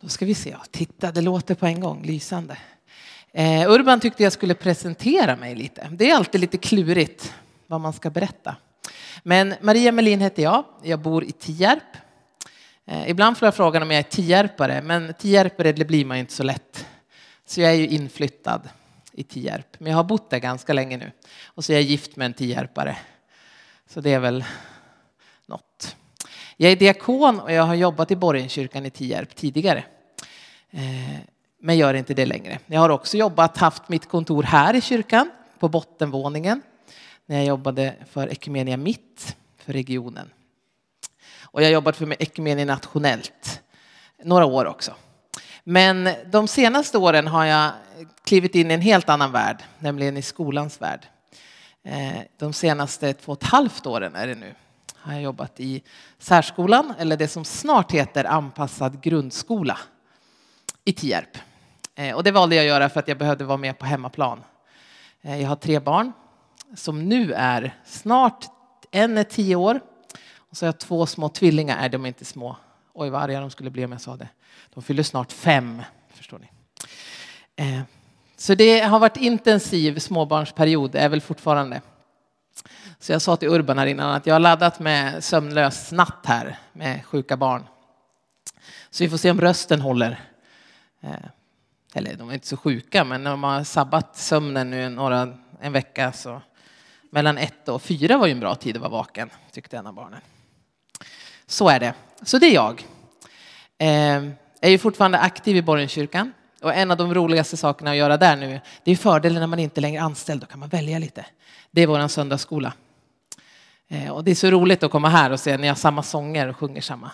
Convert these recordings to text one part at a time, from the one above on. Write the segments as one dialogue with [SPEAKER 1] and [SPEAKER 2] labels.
[SPEAKER 1] Då ska vi se. Titta, det låter på en gång. Lysande. Eh, Urban tyckte jag skulle presentera mig lite. Det är alltid lite klurigt vad man ska berätta. Men Maria Melin heter jag. Jag bor i Tierp. Eh, ibland får jag frågan om jag är tierpare, men tierpare det blir man ju inte så lätt. Så jag är ju inflyttad i Tierp, men jag har bott där ganska länge nu. Och så är jag gift med en tierpare. Så det är väl något. Jag är diakon och jag har jobbat i Borgenkyrkan i Tierp tidigare. Eh, men gör inte det längre. Jag har också jobbat, haft mitt kontor här i kyrkan på bottenvåningen när jag jobbade för Ekumenia Mitt för regionen. Och jag har jobbat för Ekumenia nationellt några år också. Men de senaste åren har jag klivit in i en helt annan värld, nämligen i skolans värld. Eh, de senaste två och ett halvt åren är det nu har jag jobbat i särskolan, eller det som snart heter anpassad grundskola i Tierp. Eh, och det valde jag att göra för att jag behövde vara med på hemmaplan. Eh, jag har tre barn som nu är snart, en är tio år och så har jag två små tvillingar, nej de är inte små. Oj vad arga de skulle bli om jag sa det. De fyller snart fem, förstår ni. Eh, så det har varit intensiv småbarnsperiod, är väl fortfarande. Så jag sa till Urban här innan att jag har laddat med sömnlös natt här med sjuka barn. Så vi får se om rösten håller. Eh, eller de är inte så sjuka, men när de har sabbat sömnen nu några, en vecka så mellan ett och fyra var ju en bra tid att vara vaken, tyckte en av barnen. Så är det. Så det är jag. Ehm, jag är ju fortfarande aktiv i Borgenkyrkan. Och en av de roligaste sakerna att göra där nu, det är fördelen när man inte längre är anställd, då kan man välja lite. Det är vår söndagsskola. Eh, och det är så roligt att komma här och se ni har samma sånger och sjunger samma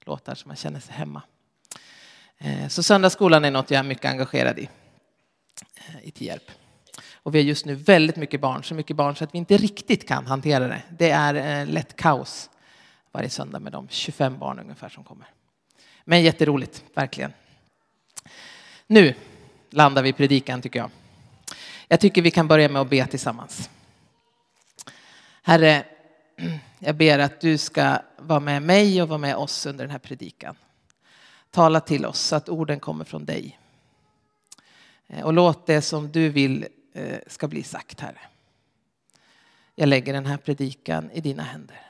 [SPEAKER 1] låtar så man känner sig hemma. Eh, så söndagsskolan är något jag är mycket engagerad i, eh, i Tierp. Och vi har just nu väldigt mycket barn, så mycket barn så att vi inte riktigt kan hantera det. Det är eh, lätt kaos varje söndag med de 25 barn ungefär som kommer. Men jätteroligt, verkligen. Nu landar vi i predikan tycker jag. Jag tycker vi kan börja med att be tillsammans. Herre, jag ber att du ska vara med mig och vara med oss under den här predikan. Tala till oss så att orden kommer från dig. Eh, och låt det som du vill eh, ska bli sagt, Herre. Jag lägger den här predikan i dina händer.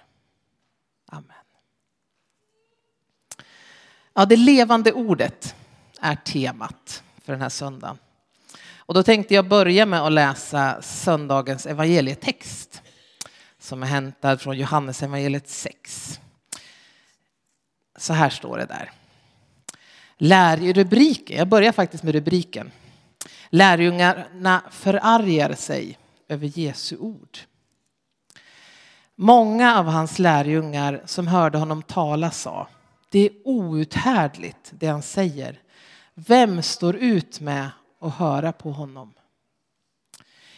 [SPEAKER 1] Amen. Ja, det levande ordet är temat för den här söndagen. Och då tänkte jag börja med att läsa söndagens evangelietext som är hämtad från Johannes evangeliet 6. Så här står det där. Lär, rubriken, jag börjar faktiskt med rubriken. Lärjungarna förargar sig över Jesu ord. Många av hans lärjungar som hörde honom tala sa det är outhärdligt det han säger. Vem står ut med att höra på honom?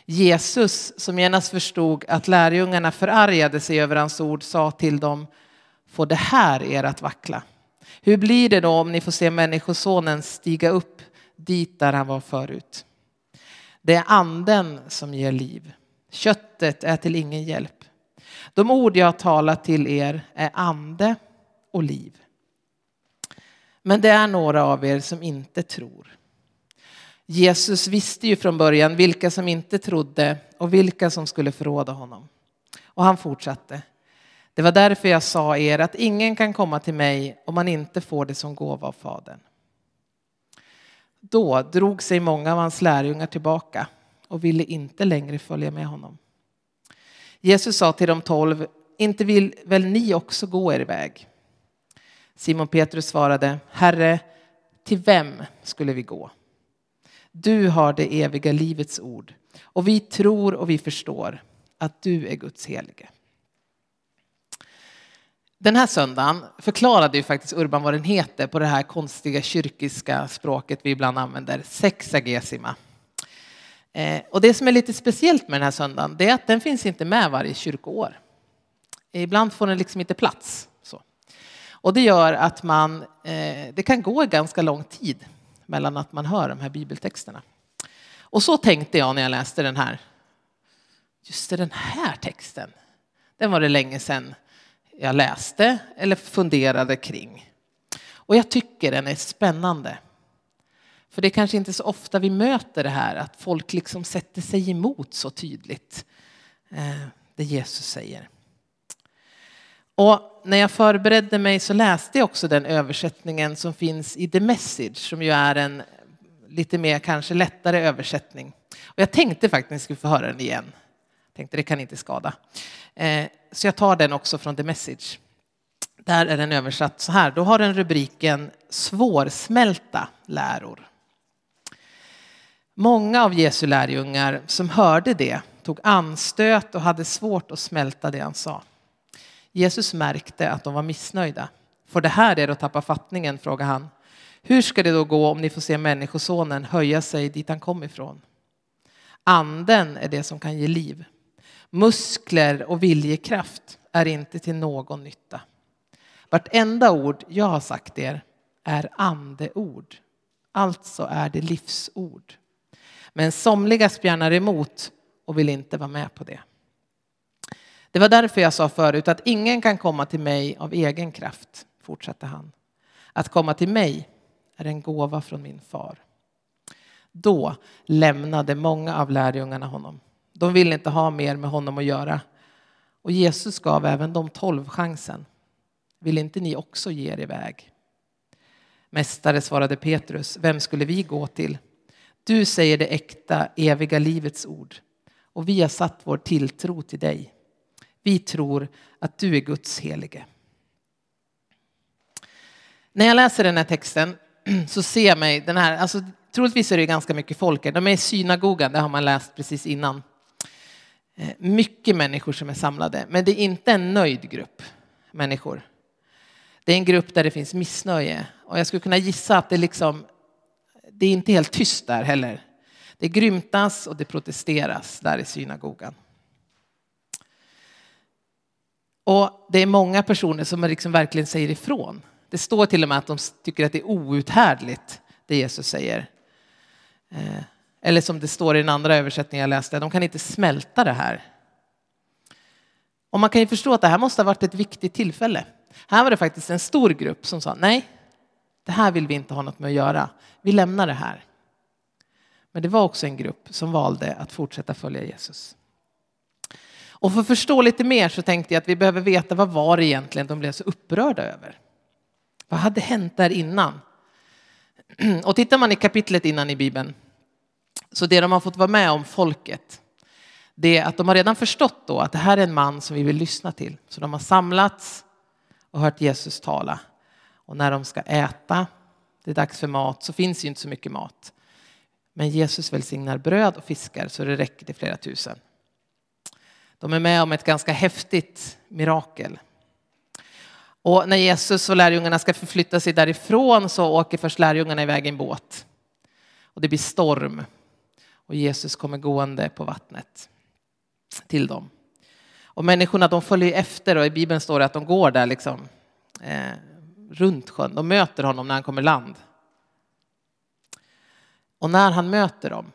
[SPEAKER 1] Jesus, som genast förstod att lärjungarna förargade sig över hans ord, sa till dem, får det här er att vackla? Hur blir det då om ni får se Människosonen stiga upp dit där han var förut? Det är anden som ger liv. Köttet är till ingen hjälp. De ord jag har talat till er är ande och liv. Men det är några av er som inte tror. Jesus visste ju från början vilka som inte trodde och vilka som skulle förråda honom. Och han fortsatte. Det var därför jag sa er att ingen kan komma till mig om man inte får det som gåva av Fadern. Då drog sig många av hans lärjungar tillbaka och ville inte längre följa med honom. Jesus sa till de tolv, inte vill väl ni också gå er väg? Simon Petrus svarade, Herre, till vem skulle vi gå? Du har det eviga livets ord och vi tror och vi förstår att du är Guds helige. Den här söndagen förklarade ju faktiskt Urban vad den heter på det här konstiga kyrkiska språket vi ibland använder, sexagesima. Eh, och det som är lite speciellt med den här söndagen det är att den finns inte med varje kyrkoår. Ibland får den liksom inte plats. Så. Och det gör att man, eh, det kan gå ganska lång tid mellan att man hör de här bibeltexterna. Och så tänkte jag när jag läste den här. Just det, den här texten. Den var det länge sedan jag läste eller funderade kring. Och jag tycker den är spännande. För det är kanske inte så ofta vi möter det här att folk liksom sätter sig emot så tydligt eh, det Jesus säger. Och när jag förberedde mig så läste jag också den översättningen som finns i The Message som ju är en lite mer kanske lättare översättning. Och jag tänkte faktiskt att ni skulle få höra den igen. Jag tänkte det kan inte skada. Eh, så jag tar den också från The Message. Där är den översatt så här. Då har den rubriken Svårsmälta läror. Många av Jesu lärjungar som hörde det tog anstöt och hade svårt att smälta det han sa. Jesus märkte att de var missnöjda. Får det här er att tappa fattningen? frågade han. Hur ska det då gå om ni får se Människosonen höja sig dit han kom ifrån? Anden är det som kan ge liv. Muskler och viljekraft är inte till någon nytta. Vartenda ord jag har sagt er är andeord. Alltså är det livsord. Men somliga spjärnar emot och vill inte vara med på det. Det var därför jag sa förut att ingen kan komma till mig av egen kraft, fortsatte han. Att komma till mig är en gåva från min far. Då lämnade många av lärjungarna honom. De ville inte ha mer med honom att göra. Och Jesus gav även de tolv chansen. Vill inte ni också ge er iväg? Mästare, svarade Petrus, vem skulle vi gå till? Du säger det äkta, eviga livets ord och vi har satt vår tilltro till dig. Vi tror att du är Guds helige. När jag läser den här texten så ser jag mig den här, alltså troligtvis är det ganska mycket folk här, De är i synagogan, det har man läst precis innan. Eh, mycket människor som är samlade, men det är inte en nöjd grupp människor. Det är en grupp där det finns missnöje och jag skulle kunna gissa att det liksom, det är inte helt tyst där heller. Det grymtas och det protesteras där i synagogan. Och det är många personer som liksom verkligen säger ifrån. Det står till och med att de tycker att det är outhärdligt, det Jesus säger. Eh, eller som det står i den andra översättningen jag läste, de kan inte smälta det här. Och man kan ju förstå att det här måste ha varit ett viktigt tillfälle. Här var det faktiskt en stor grupp som sa nej, det här vill vi inte ha något med att göra. Vi lämnar det här. Men det var också en grupp som valde att fortsätta följa Jesus. Och för att förstå lite mer så tänkte jag att vi behöver veta vad var det egentligen de blev så upprörda över. Vad hade hänt där innan? Och tittar man i kapitlet innan i Bibeln, så det de har fått vara med om, folket, det är att de har redan förstått då att det här är en man som vi vill lyssna till. Så de har samlats och hört Jesus tala. Och när de ska äta, det är dags för mat, så finns ju inte så mycket mat. Men Jesus välsignar bröd och fiskar så det räcker till flera tusen. De är med om ett ganska häftigt mirakel. Och när Jesus och lärjungarna ska förflytta sig därifrån så åker först lärjungarna iväg i en båt. Och det blir storm. Och Jesus kommer gående på vattnet till dem. Och människorna de följer efter och i Bibeln står det att de går där liksom eh, runt sjön. De möter honom när han kommer land. Och när han möter dem,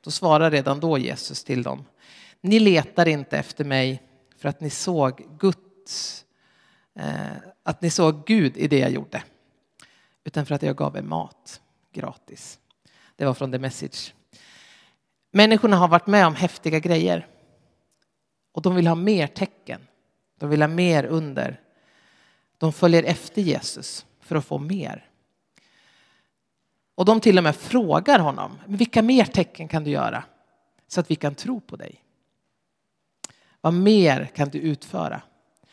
[SPEAKER 1] då svarar redan då Jesus till dem. Ni letar inte efter mig för att ni såg Guds, eh, att ni såg Gud i det jag gjorde. Utan för att jag gav er mat gratis. Det var från The Message. Människorna har varit med om häftiga grejer. Och de vill ha mer tecken. De vill ha mer under. De följer efter Jesus för att få mer. Och de till och med frågar honom, vilka mer tecken kan du göra så att vi kan tro på dig? Vad mer kan du utföra?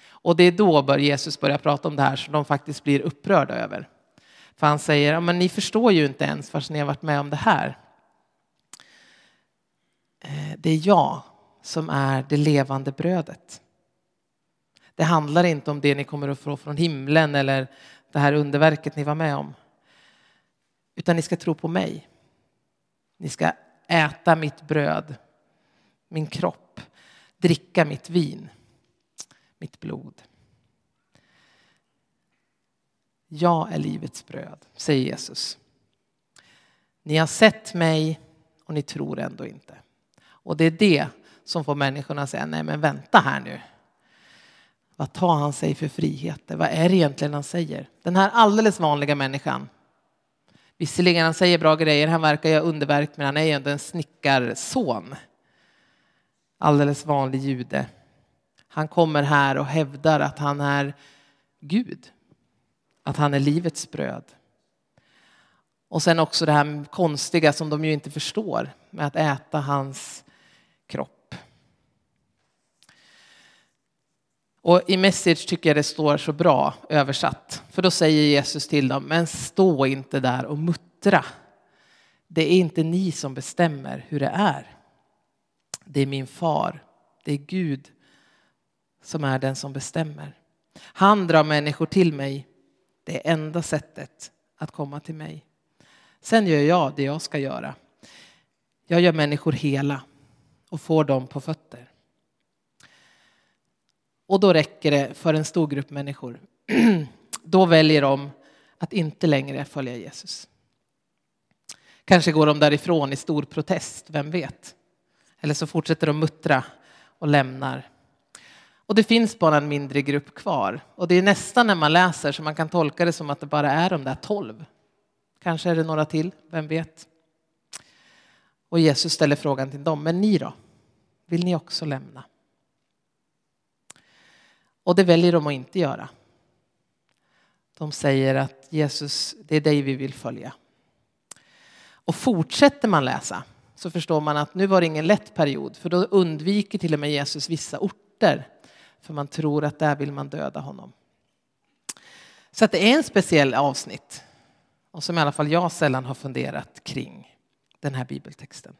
[SPEAKER 1] Och det är då bör Jesus börja prata om det här som de faktiskt blir upprörda över. För han säger, men ni förstår ju inte ens fast ni har varit med om det här. Eh, det är jag som är det levande brödet. Det handlar inte om det ni kommer att få från himlen eller det här underverket ni var med om. Utan ni ska tro på mig. Ni ska äta mitt bröd, min kropp, dricka mitt vin, mitt blod. Jag är livets bröd, säger Jesus. Ni har sett mig och ni tror ändå inte. Och det är det som får människorna att säga, nej men vänta här nu. Vad tar han sig för friheter? Vad är det egentligen han säger? Den här alldeles vanliga människan. Visserligen han säger bra grejer, han verkar göra underverk, men han är ju ändå en snickarson. Alldeles vanlig jude. Han kommer här och hävdar att han är Gud. Att han är livets bröd. Och sen också det här konstiga som de ju inte förstår med att äta hans kropp. Och i Message tycker jag det står så bra översatt. För då säger Jesus till dem, men stå inte där och muttra. Det är inte ni som bestämmer hur det är. Det är min far, det är Gud som är den som bestämmer. Han drar människor till mig. Det är enda sättet att komma till mig. Sen gör jag det jag ska göra. Jag gör människor hela och får dem på fötter. Och då räcker det för en stor grupp människor. Då väljer de att inte längre följa Jesus. Kanske går de därifrån i stor protest, vem vet? Eller så fortsätter de muttra och lämnar. Och det finns bara en mindre grupp kvar. Och det är nästan när man läser så man kan tolka det som att det bara är de där tolv. Kanske är det några till, vem vet? Och Jesus ställer frågan till dem, men ni då? Vill ni också lämna? Och det väljer de att inte göra. De säger att Jesus, det är dig vi vill följa. Och fortsätter man läsa så förstår man att nu var det ingen lätt period för då undviker till och med Jesus vissa orter för man tror att där vill man döda honom. Så att det är en speciell avsnitt och som i alla fall jag sällan har funderat kring den här bibeltexten.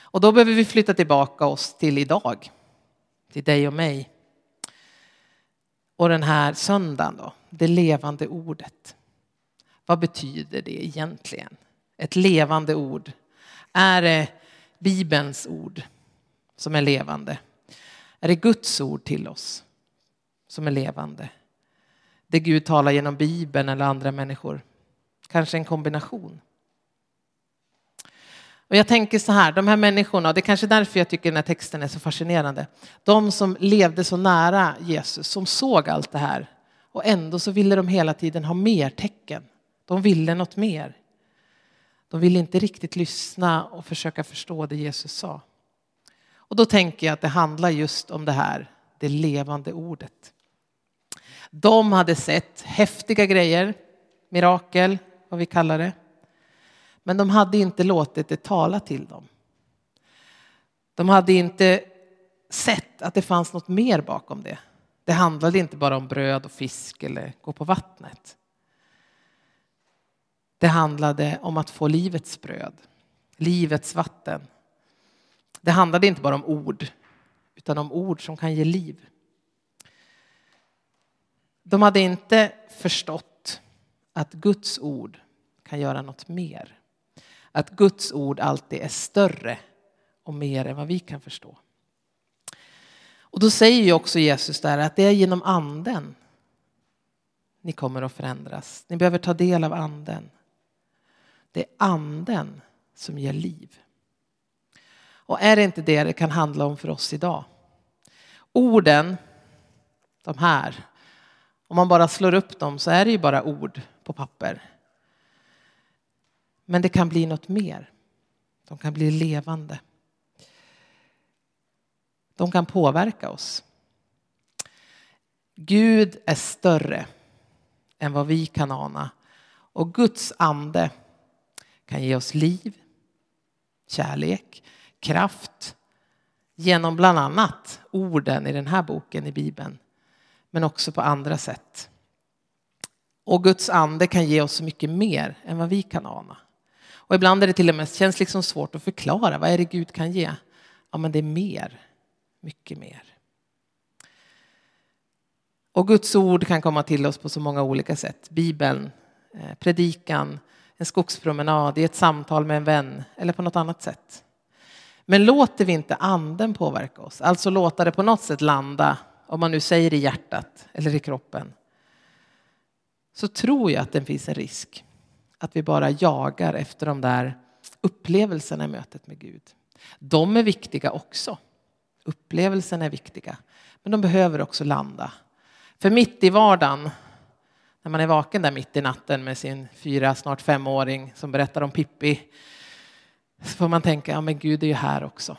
[SPEAKER 1] Och då behöver vi flytta tillbaka oss till idag, till dig och mig. Och den här söndagen då, det levande ordet. Vad betyder det egentligen? Ett levande ord. Är det Bibelns ord som är levande? Är det Guds ord till oss som är levande? Det Gud talar genom Bibeln eller andra människor? Kanske en kombination. Och jag tänker så här, de här människorna, det är kanske därför jag tycker den här texten är så fascinerande. De som levde så nära Jesus, som såg allt det här och ändå så ville de hela tiden ha mer tecken. De ville något mer. De ville inte riktigt lyssna och försöka förstå det Jesus sa. Och då tänker jag att det handlar just om det här, det levande ordet. De hade sett häftiga grejer, mirakel, vad vi kallar det. Men de hade inte låtit det tala till dem. De hade inte sett att det fanns något mer bakom det. Det handlade inte bara om bröd och fisk eller gå på vattnet. Det handlade om att få livets bröd, livets vatten. Det handlade inte bara om ord, utan om ord som kan ge liv. De hade inte förstått att Guds ord kan göra något mer. Att Guds ord alltid är större och mer än vad vi kan förstå. Och då säger ju också Jesus där att det är genom anden ni kommer att förändras. Ni behöver ta del av anden. Det är anden som ger liv. Och är det inte det det kan handla om för oss idag? Orden, de här, om man bara slår upp dem så är det ju bara ord på papper. Men det kan bli något mer. De kan bli levande. De kan påverka oss. Gud är större än vad vi kan ana. Och Guds ande kan ge oss liv, kärlek, kraft genom bland annat orden i den här boken i Bibeln, men också på andra sätt. Och Guds ande kan ge oss så mycket mer än vad vi kan ana. Och ibland är det till och med känns liksom svårt att förklara. Vad är det Gud kan ge? Ja, men det är mer. Mycket mer. Och Guds ord kan komma till oss på så många olika sätt. Bibeln, eh, predikan, en skogspromenad, i ett samtal med en vän eller på något annat sätt. Men låter vi inte anden påverka oss, alltså låta det på något sätt landa, om man nu säger i hjärtat eller i kroppen, så tror jag att det finns en risk att vi bara jagar efter de där upplevelserna i mötet med Gud. De är viktiga också. Upplevelserna är viktiga. Men de behöver också landa. För mitt i vardagen, när man är vaken där mitt i natten med sin fyra, snart femåring som berättar om Pippi, så får man tänka, ja men Gud är ju här också.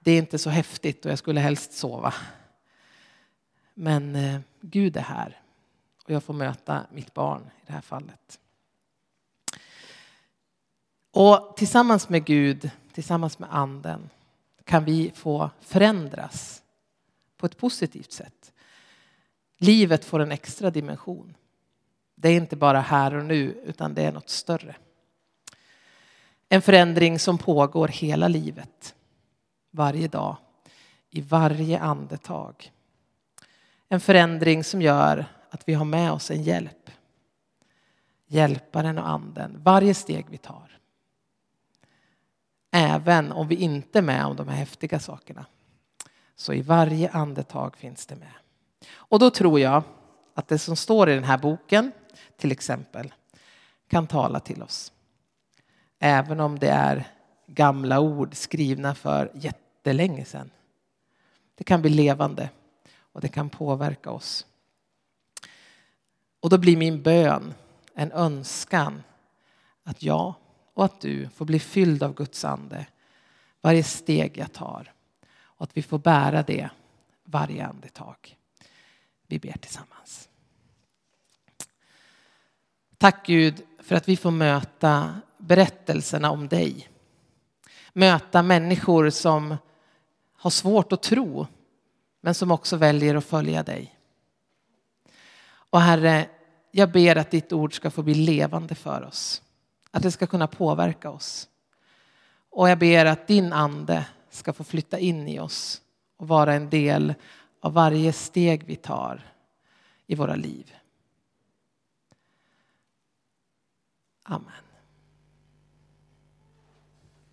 [SPEAKER 1] Det är inte så häftigt och jag skulle helst sova. Men eh, Gud är här och jag får möta mitt barn i det här fallet. Och tillsammans med Gud, tillsammans med anden kan vi få förändras på ett positivt sätt. Livet får en extra dimension. Det är inte bara här och nu, utan det är något större. En förändring som pågår hela livet, varje dag, i varje andetag. En förändring som gör att vi har med oss en hjälp. Hjälparen och anden, varje steg vi tar. Även om vi inte är med om de här häftiga sakerna. Så i varje andetag finns det med. Och då tror jag att det som står i den här boken, till exempel, kan tala till oss. Även om det är gamla ord skrivna för jättelänge sedan. Det kan bli levande och det kan påverka oss. Och då blir min bön en önskan att jag och att du får bli fylld av Guds ande varje steg jag tar och att vi får bära det varje andetag. Vi ber tillsammans. Tack Gud för att vi får möta berättelserna om dig. Möta människor som har svårt att tro men som också väljer att följa dig. Och Herre, jag ber att ditt ord ska få bli levande för oss. Att det ska kunna påverka oss. Och jag ber att din ande ska få flytta in i oss och vara en del av varje steg vi tar i våra liv. Amen.